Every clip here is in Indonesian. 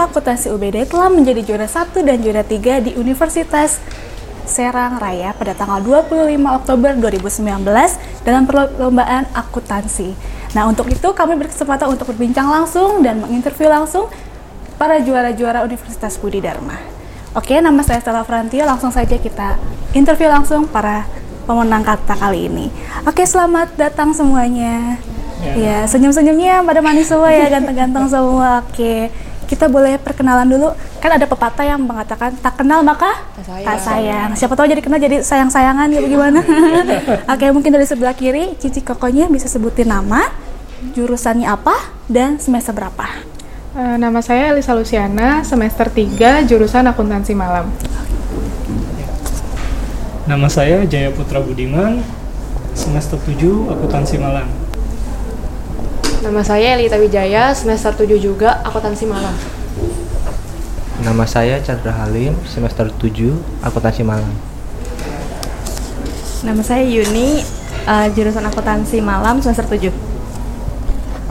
Akuntansi UBD telah menjadi juara 1 dan juara 3 di Universitas Serang Raya pada tanggal 25 Oktober 2019 dalam perlombaan akuntansi. Nah, untuk itu kami berkesempatan untuk berbincang langsung dan menginterview langsung para juara-juara Universitas Budi Dharma. Oke, nama saya Stella Frantio, langsung saja kita interview langsung para pemenang kata kali ini. Oke, selamat datang semuanya. Ya, senyum-senyumnya pada manis semua ya, ganteng-ganteng semua. Oke, kita boleh perkenalan dulu. Kan ada pepatah yang mengatakan tak kenal maka Tak sayang. tak sayang. Siapa tahu jadi kenal jadi sayang-sayangan ya bagaimana? Oke, mungkin dari sebelah kiri Cici Kokonya bisa sebutin nama, jurusannya apa, dan semester berapa. Eh, nama saya Elisa Luciana, semester 3, jurusan akuntansi malam. Nama saya Jaya Putra Budiman, semester 7 akuntansi Malang. Nama saya Elita Wijaya, semester 7 juga, akuntansi malam. Nama saya Chandra Halim, semester 7, akuntansi Malang. Nama saya Yuni, uh, jurusan akuntansi malam semester 7.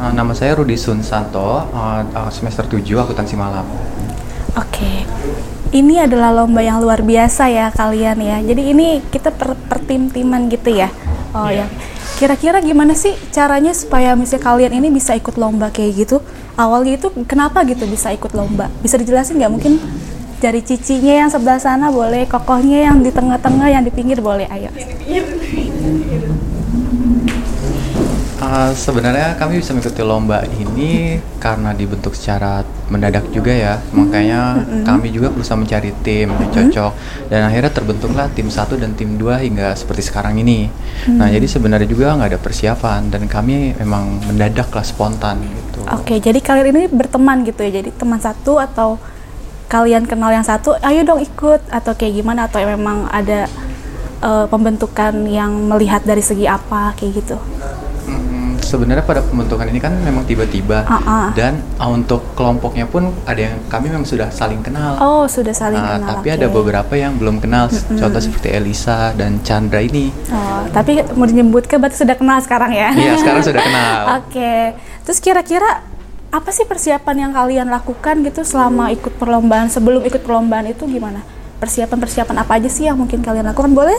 Uh, nama saya Rudi Sunsanto, uh, uh, semester 7 akuntansi malam. Oke. Ini adalah lomba yang luar biasa ya kalian ya. Jadi ini kita per, per tim-timan gitu ya. Oh ya. Kira-kira gimana sih caranya supaya misalnya kalian ini bisa ikut lomba kayak gitu? Awalnya itu kenapa gitu bisa ikut lomba? Bisa dijelasin nggak? Mungkin dari cicinya yang sebelah sana boleh, kokohnya yang di tengah-tengah, yang di pinggir boleh. Ayo. Uh, sebenarnya kami bisa mengikuti lomba ini karena dibentuk secara mendadak juga ya. Makanya kami juga berusaha mencari tim yang cocok dan akhirnya terbentuklah tim 1 dan tim 2 hingga seperti sekarang ini. Nah, jadi sebenarnya juga nggak ada persiapan dan kami memang mendadak lah spontan gitu. Oke, jadi kalian ini berteman gitu ya. Jadi teman satu atau kalian kenal yang satu, ayo dong ikut atau kayak gimana atau memang ada eh, pembentukan yang melihat dari segi apa kayak gitu. Mm, sebenarnya pada pembentukan ini kan memang tiba-tiba Ah, ah. dan uh, untuk kelompoknya pun ada yang kami memang sudah saling kenal. Oh, sudah saling Nah, kenal. tapi oke. ada beberapa yang belum kenal, contoh seperti Elisa dan Chandra ini. Oh, tapi mau disebutkan berarti sudah kenal sekarang ya? Iya, sekarang sudah kenal. Oke. Terus kira-kira apa sih persiapan yang kalian lakukan gitu selama ikut perlombaan sebelum ikut perlombaan itu gimana? Persiapan-persiapan apa aja sih yang mungkin kalian lakukan? Boleh?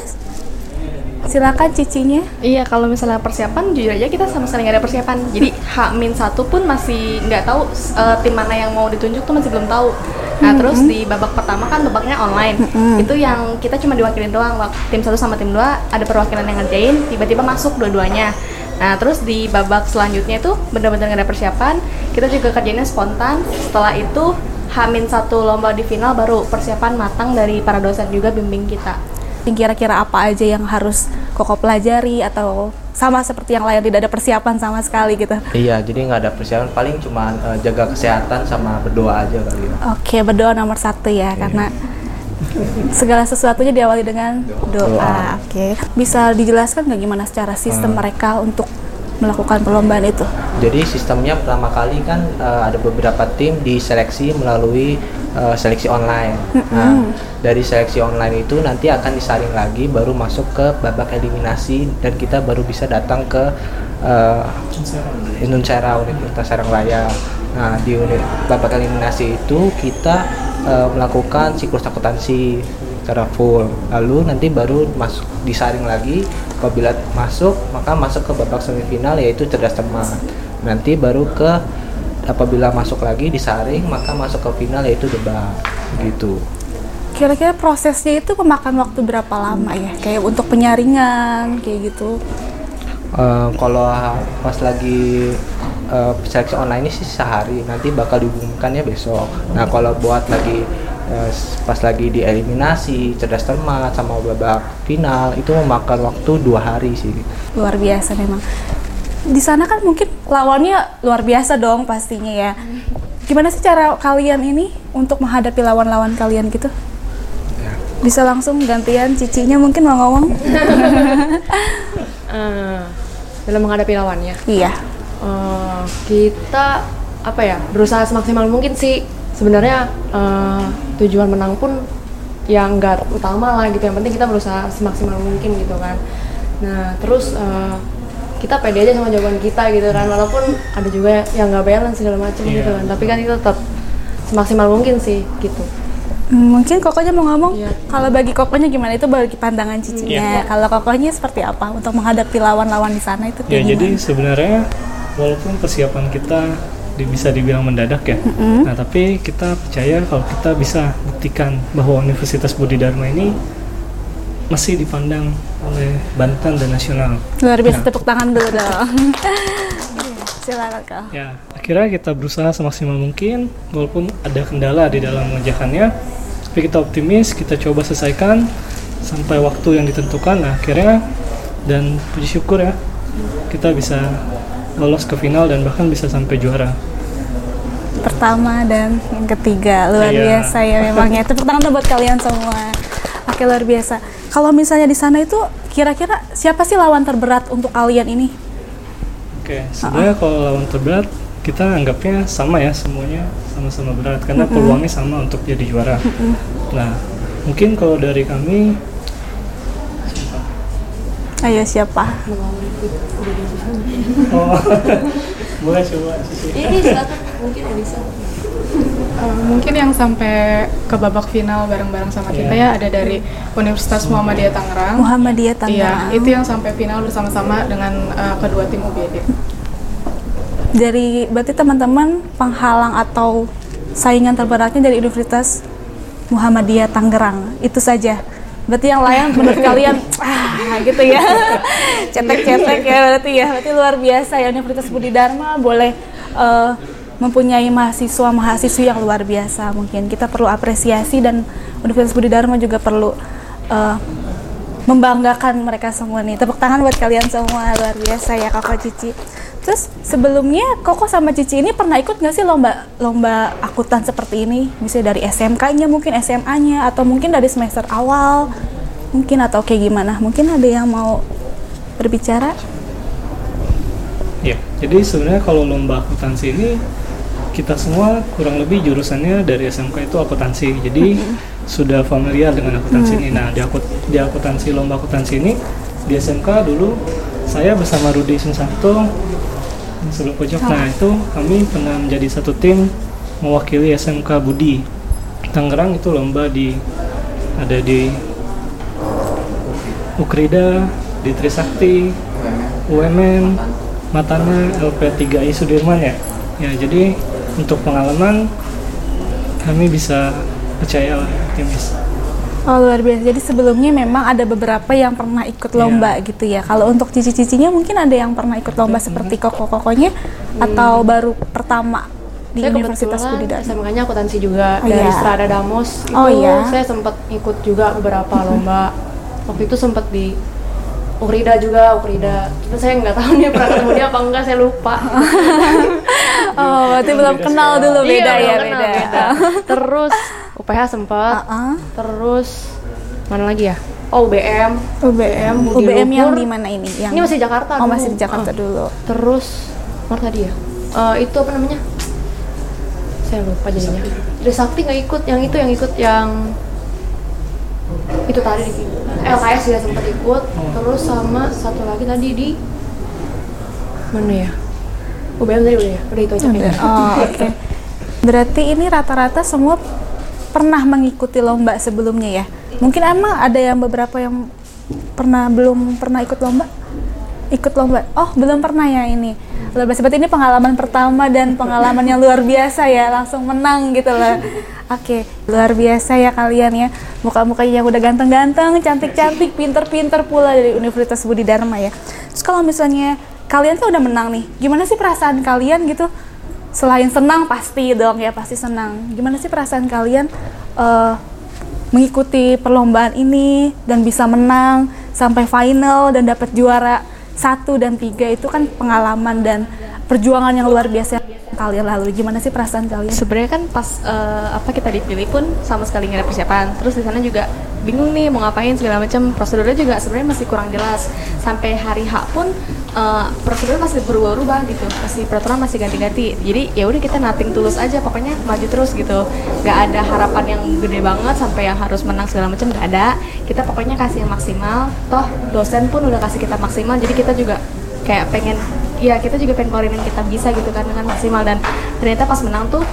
Silakan cicinya. Iya, kalau misalnya persiapan, jujur aja kita sama sekali nggak ada persiapan. Jadi H-1 pun masih nggak tahu eh, tim mana yang mau ditunjuk tuh masih belum tahu. Nah, terus di babak pertama kan babaknya online. Itu yang kita cuma diwakilin doang. Tim satu sama tim 2 ada perwakilan yang ngerjain, tiba-tiba masuk dua-duanya. Nah, terus di babak selanjutnya itu benar-benar nggak ada persiapan. Kita juga kerjainnya spontan. Setelah itu Hamin satu lomba di final baru persiapan matang dari para dosen juga bimbing kita. Kira-kira apa aja yang harus koko pelajari atau sama seperti yang lain tidak ada persiapan sama sekali gitu? Iya, jadi nggak ada persiapan, paling cuma eh, jaga kesehatan sama berdoa aja kali ya. Oke, berdoa nomor satu ya, karena segala sesuatunya diawali dengan doa. Doa. Oke, bisa dijelaskan nggak gimana secara sistem mereka untuk melakukan perlombaan itu? Jadi sistemnya pertama kali kan eh, ada beberapa tim diseleksi melalui eh, seleksi online. Nah, dari seleksi online itu nanti akan disaring lagi baru masuk ke babak eliminasi dan kita baru bisa datang ke eh, Indonesia Universitas Serang Raya. Nah, di unit babak eliminasi itu kita eh, melakukan siklus akuntansi secara full. Lalu nanti baru masuk disaring lagi. Apabila masuk, maka masuk ke babak semifinal yaitu cerdas cermat. Nanti baru ke apabila masuk lagi disaring, maka masuk ke final yaitu debat. Gitu. Kira-kira prosesnya itu memakan waktu berapa lama ya? Kayak untuk penyaringan kayak gitu. Eh, kalau pas lagi eh, seleksi online ini sih sehari nanti bakal diumumkannya besok nah kalau buat lagi eh, pas lagi dieliminasi cerdas cermat sama babak final itu memakan waktu dua hari sih Luar biasa memang. Di sana kan mungkin lawannya luar biasa dong pastinya ya. Gimana sih cara kalian ini untuk menghadapi lawan-lawan kalian gitu? Bisa langsung gantian cicinya mungkin mau ngomong? Eh, dalam menghadapi lawannya. iya. Eh, kita apa ya berusaha semaksimal mungkin sih sebenarnya eh, tujuan menang pun yang nggak utama lah gitu yang penting kita berusaha semaksimal mungkin gitu kan nah terus eh, kita pede aja sama jawaban kita gitu kan walaupun ada juga yang nggak balance segala macam gitu kan. Tapi kan kita tetap semaksimal mungkin sih gitu. Hmm, mungkin kokonya mau ngomong Iya. kalau bagi kokonya gimana? Itu bagi pandangan cicinya. Iya. kalau kokonya seperti apa untuk menghadapi lawan-lawan di sana itu Ya kayak jadi sebenarnya walaupun persiapan kita di- bisa dibilang mendadak ya, nah tapi kita percaya kalau kita bisa buktikan bahwa Universitas Budi Dharma ini masih dipandang oleh Banten dan nasional. luar biasa Ya. tepuk tangan dulu dong silakan kak Ya, akhirnya kita berusaha semaksimal mungkin walaupun ada kendala di dalam mengerjakannya. Tapi kita optimis, kita coba selesaikan sampai waktu yang ditentukan. Nah, akhirnya dan puji syukur ya kita bisa lolos ke final dan bahkan bisa sampai juara. pertama dan yang ketiga luar Iya. biasa ya memangnya tepuk tangan buat kalian semua oke luar biasa kalau misalnya di sana itu kira-kira siapa sih lawan terberat untuk kalian ini? Oke, sebenarnya kalau lawan terberat kita anggapnya sama ya semuanya sama-sama berat. Karena peluangnya sama untuk jadi juara. Nah, mungkin kalau dari kami ayo siapa? Oh, boleh coba ini silakan mungkin Elisa Eh, mungkin yang sampai ke babak final bareng-bareng sama kita Iya. ya ada dari Universitas Muhammadiyah Tangerang. Muhammadiyah Iya, Tangerang itu yang sampai final bersama-sama dengan eh, kedua tim UBD. dari berarti teman-teman penghalang atau saingan terberatnya dari Universitas Muhammadiyah Tangerang itu saja berarti yang lain menurut kalian ah gitu ya cetek-cetek ya berarti ya berarti luar biasa ya Universitas Budi Dharma boleh eh, mempunyai mahasiswa mahasiswi yang luar biasa mungkin kita perlu apresiasi dan Universitas Budi Dharma juga perlu eh, membanggakan mereka semua nih. Tepuk tangan buat kalian semua, luar biasa ya Koko Cici. Terus sebelumnya Koko sama Cici ini pernah ikut nggak sih lomba lomba akutan seperti ini? Misalnya dari SMK-nya, mungkin SMA-nya, atau mungkin dari semester awal, mungkin atau kayak gimana? Mungkin ada yang mau berbicara? Ya, jadi sebenarnya kalau lomba akuntansi ini kita semua kurang lebih jurusannya dari SMK itu akuntansi. Jadi sudah familiar dengan akuntansi ini. Nah, di, akut, di akuntansi lomba akuntansi ini di SMK dulu saya bersama Rudi Sunsanto di sebelah pojok. Nah, itu kami pernah menjadi satu tim mewakili SMK Budi Tangerang itu lomba di ada di Ukrida, di Trisakti, UMN, Matana, LP3I Sudirman ya. Ya, jadi untuk pengalaman kami bisa percaya lah, optimis. Oh luar biasa. Jadi sebelumnya memang ada beberapa yang pernah ikut lomba gitu ya. Kalau untuk cici-cicinya mungkin ada yang pernah ikut lomba seperti koko-kokonya atau baru pertama di saya Universitas Budi kebetulan Dharma. SMK-nya akuntansi juga Oh, dari iya. Strada Damos itu Oh, iya. saya sempat ikut juga beberapa lomba waktu itu sempat di Ukrida juga Ukrida. Cuma saya nggak tahu dia pernah ketemu dia apa enggak saya lupa. Oh, berarti belum kenal dulu beda Iya, ya belum kenal, beda. terus UPH sempat Heeh. terus mana lagi ya? Oh UBM UBM, UBM yang di mana ini? Yang ini masih Jakarta Oh, dulu. masih di Jakarta Ah. dulu. terus mana tadi ya? Eh, itu apa namanya? Saya lupa jadinya. Trisakti nggak ikut yang itu yang ikut yang itu tadi di LKS ya sempat ikut terus sama satu lagi tadi di mana ya UBM tadi udah ya udah itu aja kayaknya Oh, oke. Berarti ini rata-rata semua pernah mengikuti lomba sebelumnya ya? Mungkin emang ada yang beberapa yang pernah belum pernah ikut lomba? Ikut lomba? Oh, belum pernah ya ini. Luar biasa. Berarti ini pengalaman pertama dan pengalaman yang luar biasa ya, langsung menang gitu loh. Oke, luar biasa ya kalian ya. Muka-mukanya yang udah ganteng-ganteng, cantik-cantik, pinter-pinter pula dari Universitas Budi Dharma ya. Terus kalau misalnya kalian tuh udah menang nih, gimana sih perasaan kalian gitu? Selain senang pasti dong ya, pasti senang. Gimana sih perasaan kalian eh, mengikuti perlombaan ini dan bisa menang sampai final dan dapat juara satu dan tiga itu kan pengalaman dan perjuangan yang luar biasa kalian lalui. Gimana sih perasaan kalian? sebenarnya kan pas eh, apa kita dipilih pun sama sekali nggak ada persiapan terus di sana juga bingung nih mau ngapain segala macam prosedurnya juga sebenarnya masih kurang jelas sampai hari H pun eh, prosedurnya masih berubah-ubah gitu. Masih peraturan masih ganti-ganti. Jadi ya udah kita nating tulus aja. Pokoknya maju terus gitu. Nggak ada harapan yang gede banget sampai yang harus menang segala macam. Nggak ada. Kita pokoknya kasih yang maksimal. Toh dosen pun udah kasih kita maksimal. Jadi kita juga kayak pengen ya kita juga pengen keluarin yang kita bisa gitu kan dengan maksimal. Dan ternyata pas menang tuh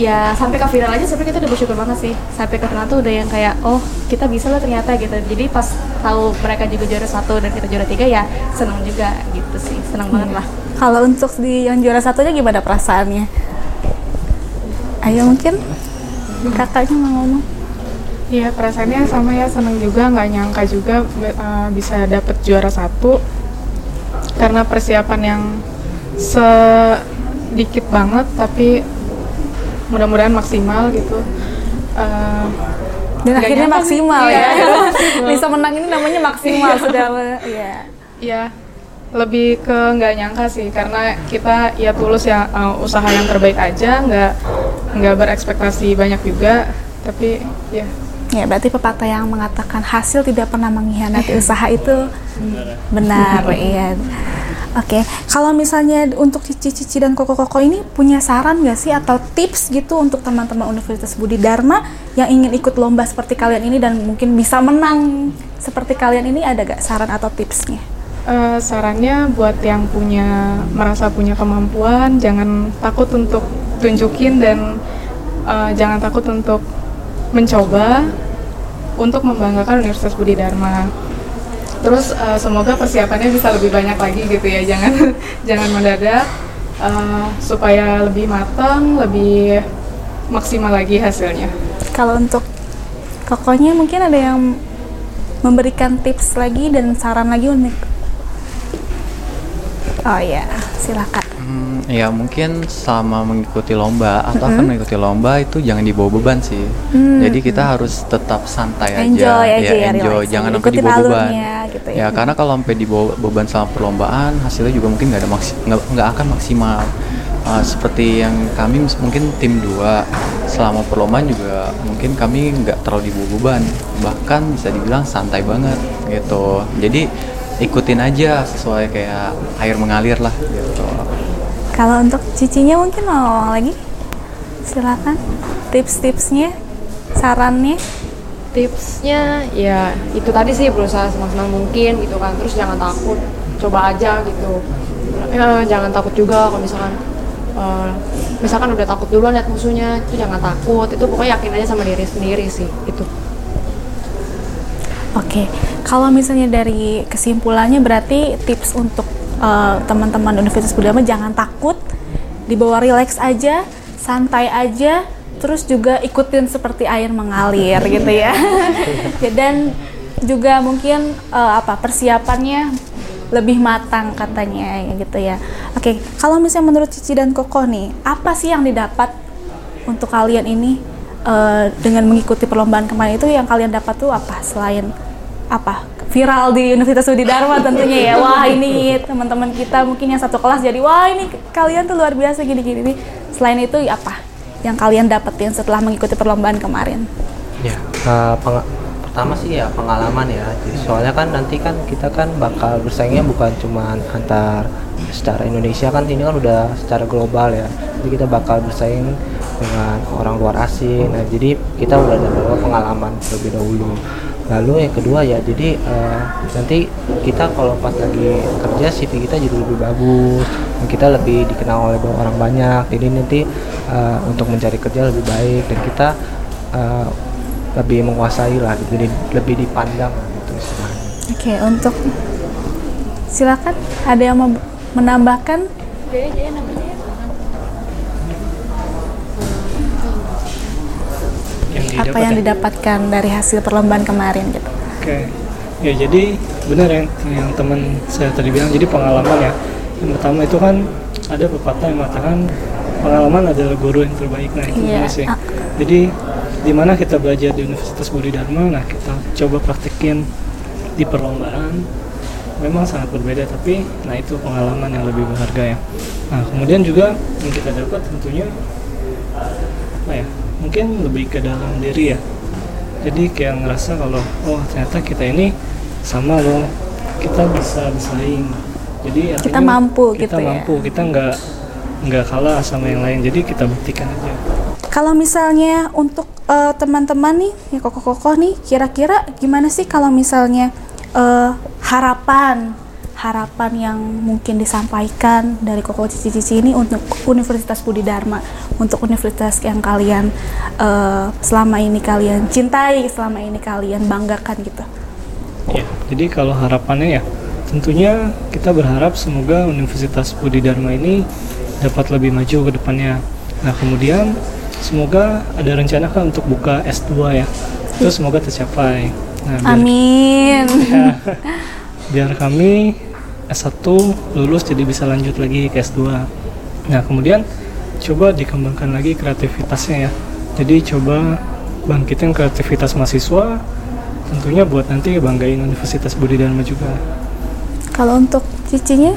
ya sampai ke final aja sebenarnya kita udah bersyukur banget sih. Sampai ke final tuh udah yang kayak oh kita bisa lah ternyata gitu. Jadi pas tahu mereka juga juara satu dan kita juara tiga ya senang juga gitu sih. Senang banget lah. Kalau untuk di yang juara satunya gimana perasaannya? Ayo mungkin kakaknya mau ngomong. Iya perasaannya sama ya seneng juga nggak nyangka juga eh, bisa dapet juara satu. Karena persiapan yang sedikit banget tapi mudah-mudahan maksimal gitu. Eh, Dan akhirnya sih. maksimal Iya, ya. maksimal. Bisa menang ini namanya maksimal sudah. Iya. Iya, lebih ke nggak nyangka sih karena kita ya tulus ya uh, usaha yang terbaik aja, nggak nggak berekspektasi banyak juga, tapi ya Ya, berarti pepatah yang mengatakan hasil tidak pernah mengkhianati usaha itu benar, iya. Oke, kalau misalnya untuk Cici-Cici dan Koko-Koko ini punya saran nggak sih atau tips gitu untuk teman-teman Universitas Budi Dharma yang ingin ikut lomba seperti kalian ini dan mungkin bisa menang seperti kalian ini ada gak saran atau tipsnya? uh, sarannya buat yang punya merasa punya kemampuan jangan takut untuk tunjukin dan uh, jangan takut untuk mencoba untuk membanggakan Universitas Budi Dharma. Terus uh, semoga persiapannya bisa lebih banyak lagi gitu ya, jangan jangan mendadak uh, supaya lebih matang, lebih maksimal lagi hasilnya. Kalau untuk Kokonya mungkin ada yang memberikan tips lagi dan saran lagi untuk Oh ya, silakan. Hmm, ya mungkin selama mengikuti lomba atau akan mengikuti lomba itu jangan dibawa beban sih. Jadi kita harus tetap santai aja, Enjoy aja ya, enjoy, relax. jangan sampai dibawa beban. gitu ya. ya. karena kalau sampai dibawa beban selama perlombaan hasilnya juga mungkin nggak ada nggak akan maksimal. Uh, seperti yang kami mungkin tim 2 selama perlombaan juga mungkin kami nggak terlalu dibawa beban bahkan bisa dibilang santai banget gitu jadi ikutin aja sesuai kayak air mengalir lah gitu Kalau untuk cicinya mungkin mau ngomong lagi? Silakan. Tips-tipsnya, sarannya. tipsnya ya itu tadi sih berusaha semaksimal mungkin gitu kan terus jangan takut coba aja gitu ya, jangan takut juga kalau misalkan eh, misalkan udah takut duluan lihat musuhnya itu jangan takut itu pokoknya yakin aja sama diri sendiri sih itu Oke, kalau misalnya dari kesimpulannya berarti tips untuk eh, teman-teman Universitas Budi Dharma jangan takut, dibawa relax aja, santai aja, terus juga ikutin seperti air mengalir gitu ya. Ya, Dan juga mungkin eh, apa persiapannya lebih matang katanya ya gitu ya. Oke, kalau misalnya menurut Cici dan Koko nih, apa sih yang didapat untuk kalian ini eh, dengan mengikuti perlombaan kemarin itu yang kalian dapat tuh apa selain apa viral di Universitas Budi Dharma tentunya ya wah ini teman-teman kita mungkin yang satu kelas jadi wah ini kalian tuh luar biasa gini-gini selain itu apa yang kalian dapetin setelah mengikuti perlombaan kemarin Ya, peng- pertama sih ya pengalaman ya. Jadi soalnya kan nanti kan kita kan bakal bersaingnya bukan cuma antar secara Indonesia kan ini kan udah secara global ya. Jadi kita bakal bersaing dengan orang luar asing. Nah, jadi kita udah ada pengalaman terlebih dahulu. Lalu yang kedua ya, jadi eh, nanti kita kalau pas lagi kerja CV kita jadi lebih bagus, dan kita lebih dikenal oleh orang banyak. Jadi nanti eh, untuk mencari kerja lebih baik dan kita eh, lebih menguasai lah lebih lebih dipandang gitu istilahnya. oke untuk silakan ada yang mau menambahkan yang apa didapat yang ya? didapatkan dari hasil perlombaan kemarin gitu Oke, ya jadi benar yang yang teman saya tadi bilang. Jadi pengalaman ya. Yang pertama itu kan ada pepatah yang mengatakan pengalaman adalah guru yang terbaik. Nah itu Iya, benar sih. ah. Jadi di mana kita belajar di Universitas Budi Dharma, nah kita coba praktekin di perlombaan. Memang sangat berbeda, tapi nah itu pengalaman yang lebih berharga ya. Nah kemudian juga yang kita dapat tentunya apa ya? Mungkin lebih ke dalam diri ya. Jadi kayak ngerasa kalau oh ternyata kita ini sama loh kita bisa bersaing. Jadi Kita mampu kita gitu ya. mampu kita nggak nggak kalah sama yang lain. Jadi kita buktikan aja. Kalau misalnya untuk eh, teman-teman nih, ya koko-koko nih, kira-kira gimana sih kalau misalnya eh, harapan harapan yang mungkin disampaikan dari Koko Cici-Cici ini untuk Universitas Budi Dharma, untuk universitas yang kalian eh, selama ini kalian cintai, selama ini kalian banggakan gitu. Ya, jadi kalau harapannya ya tentunya kita berharap semoga Universitas Budi Dharma ini dapat lebih maju ke depannya. Nah, kemudian semoga ada rencana kan untuk buka S2 ya. Itu semoga tercapai. Nah, biar, Amin. ya, biar kami S1 lulus jadi bisa lanjut lagi ke S2. Nah, kemudian coba dikembangkan lagi kreativitasnya ya. Jadi coba bangkitin kreativitas mahasiswa tentunya buat nanti banggain Universitas Budi Dharma juga. Kalau untuk cicinya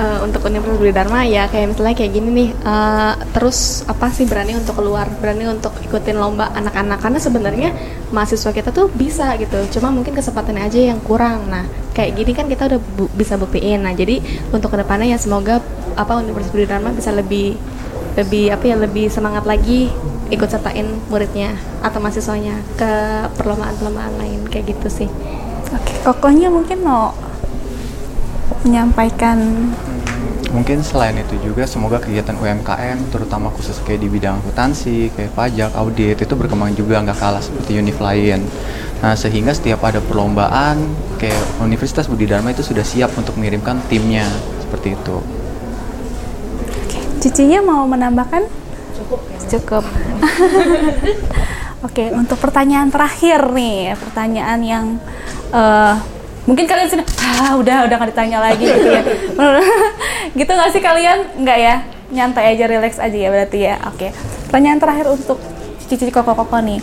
Eh, untuk Universitas Budi Dharma ya kayak misalnya kayak gini nih eh, terus apa sih berani untuk keluar berani untuk ikutin lomba anak-anak karena sebenarnya mahasiswa kita tuh bisa gitu cuma mungkin kesempatannya aja yang kurang. Nah kayak gini kan kita udah bu- bisa buktiin. Nah jadi untuk ke depannya ya semoga apa Universitas Budi Dharma bisa lebih lebih apa ya lebih semangat lagi ikut sertain muridnya atau mahasiswanya ke perlombaan-perlombaan lain kayak gitu sih. Oke, kokohnya mungkin mau menyampaikan Mungkin selain itu juga semoga kegiatan UMKM terutama khusus kayak di bidang akuntansi, kayak pajak, audit itu berkembang juga nggak kalah seperti univ lain. Nah sehingga setiap ada perlombaan kayak Universitas Budi Dharma itu sudah siap untuk mengirimkan timnya seperti itu. cicinya mau menambahkan? Cukup. Oke, untuk pertanyaan terakhir nih, pertanyaan yang eh, mungkin kalian sudah ah udah udah nggak ditanya lagi gitu ya. gitu nggak sih kalian? Nggak ya? Nyantai aja, relax aja ya berarti ya. Oke. Pertanyaan terakhir untuk cici koko koko nih,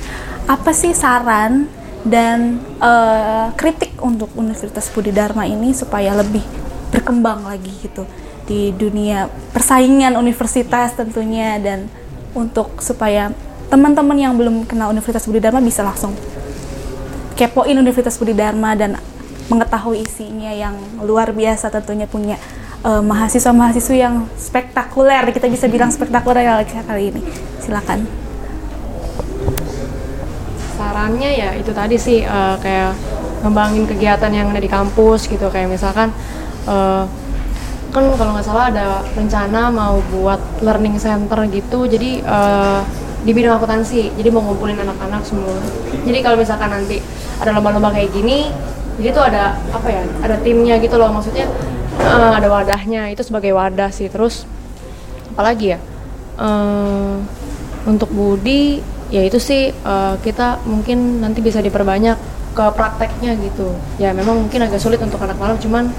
apa sih saran dan eh, kritik untuk Universitas Budi Dharma ini supaya lebih berkembang lagi gitu di dunia persaingan universitas tentunya dan untuk supaya teman-teman yang belum kenal Universitas Budi Dharma bisa langsung kepoin Universitas Budi Dharma dan mengetahui isinya yang luar biasa tentunya punya eh, mahasiswa-mahasiswa yang spektakuler. Kita bisa bilang spektakuler ya kali ini. Silakan. Sarannya ya itu tadi sih eh, kayak ngembangin kegiatan yang ada di kampus gitu. Kayak misalkan eh, kan kalau nggak salah ada rencana mau buat learning center gitu. Jadi eh, di bidang akuntansi. Jadi mau ngumpulin anak-anak semua. Jadi kalau misalkan nanti ada lomba-lomba kayak gini jadi tuh ada apa ya ada timnya gitu loh. Maksudnya eh, ada wadahnya itu sebagai wadah sih. Terus apalagi ya? Eh, untuk Budi ya itu sih eh, kita mungkin nanti bisa diperbanyak ke prakteknya gitu. Ya memang mungkin agak sulit untuk anak malam cuman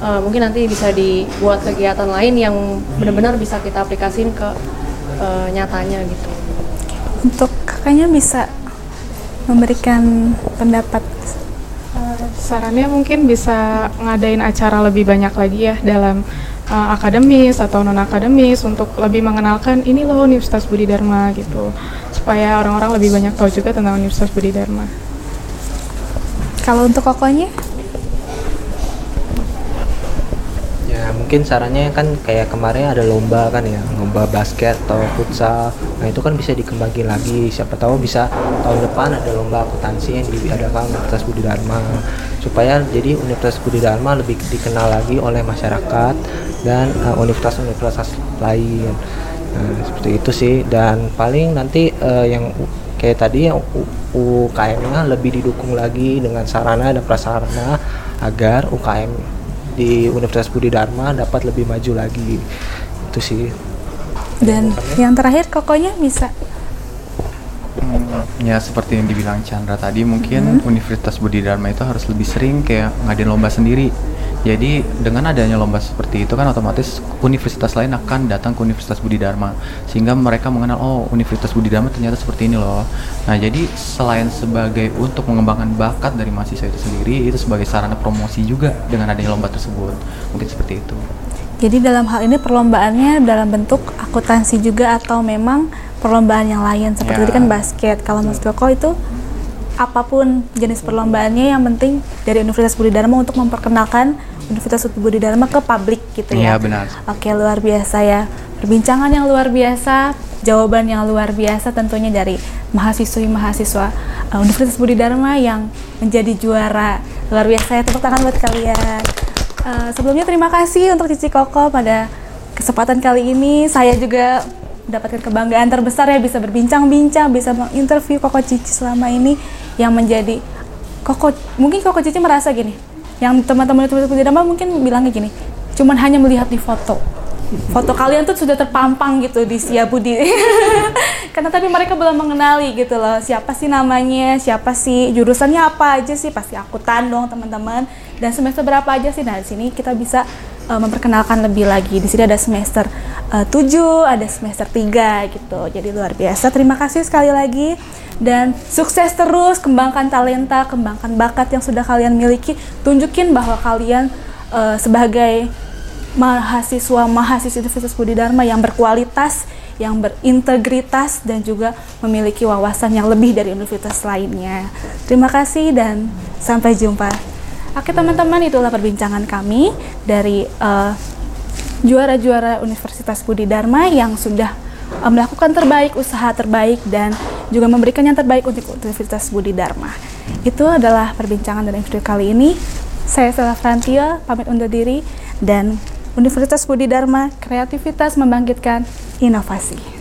eh, mungkin nanti bisa dibuat kegiatan lain yang benar-benar bisa kita aplikasiin ke eh, nyatanya gitu. Untuk kakaknya bisa memberikan pendapat Sarannya mungkin bisa ngadain acara lebih banyak lagi ya dalam uh, akademis atau non akademis untuk lebih mengenalkan ini loh Universitas Budi Dharma gitu supaya orang-orang lebih banyak tahu juga tentang Universitas Budi Dharma. kalau untuk kokonya Ya mungkin sarannya kan kayak kemarin ada lomba kan ya, lomba basket atau futsal. Nah itu kan bisa dikembangin lagi. Siapa tahu bisa tahun depan ada lomba akuntansi yang diadakan Universitas Budi Dharma supaya jadi Universitas Budi Dharma lebih dikenal lagi oleh masyarakat dan uh, universitas-universitas lain. Nah, seperti itu sih dan paling nanti uh, yang kayak tadi yang UKM-nya lebih didukung lagi dengan sarana dan prasarana agar UKM di Universitas Budi Dharma dapat lebih maju lagi. Itu sih. Dan yang terakhir kokonya bisa? Hmm, ya seperti yang dibilang Chandra tadi mungkin Universitas Budi Dharma itu harus lebih sering kayak ngadain lomba sendiri jadi dengan adanya lomba seperti itu kan otomatis universitas lain akan datang ke Universitas Budi Dharma sehingga mereka mengenal oh Universitas Budi Dharma ternyata seperti ini loh. Nah jadi selain sebagai untuk mengembangkan bakat dari mahasiswa itu sendiri itu sebagai sarana promosi juga dengan adanya lomba tersebut. Mungkin seperti itu. Jadi dalam hal ini perlombaannya dalam bentuk akuntansi juga atau memang perlombaan yang lain? Seperti Ya. tadi kan basket. Kalau Mas Joko itu apa pun jenis perlombaannya yang penting dari Universitas Budi Dharma untuk memperkenalkan Universitas Budi Dharma ke publik gitu ya. Iya, benar. Oke luar biasa ya. perbincangan yang luar biasa, jawaban yang luar biasa tentunya dari mahasiswi-mahasiswa uh, Universitas Budi Dharma yang menjadi juara luar biasa. Ya, tepuk tangan buat kalian. Uh, sebelumnya terima kasih untuk Cici Koko pada kesempatan kali ini. Saya juga mendapatkan kebanggaan terbesar ya. Bisa berbincang-bincang, bisa menginterview Koko Cici selama ini. Yang menjadi Koko mungkin Koko Cici merasa gini. Yang teman-teman Universitas Budi Dharma mungkin bilangnya gini, cuman hanya melihat di foto. Foto kalian tuh sudah terpampang gitu di Budi. Karena tapi mereka belum mengenali gitu loh siapa sih namanya siapa sih jurusannya apa aja sih? Pasti akuntan dong teman-teman. Dan semester berapa aja sih? Nah sini kita bisa uh, memperkenalkan lebih lagi. Di sini ada semester uh, 7 ada semester 3 gitu. Jadi luar biasa. Terima kasih sekali lagi. Dan sukses terus kembangkan talenta kembangkan bakat yang sudah kalian miliki. Tunjukin bahwa kalian uh, sebagai mahasiswa mahasiswa Universitas Budi Dharma yang berkualitas, yang berintegritas dan juga memiliki wawasan yang lebih dari universitas lainnya. Terima kasih dan sampai jumpa. Oke teman-teman, itulah perbincangan kami dari juara juara-juara Universitas Budi Dharma yang sudah uh, melakukan terbaik, usaha terbaik dan juga memberikan yang terbaik untuk Universitas Budi Dharma. Itu adalah perbincangan dari video kali ini. Saya Stella Frantio, pamit undur diri dan Universitas Budi Dharma, kreativitas membangkitkan inovasi.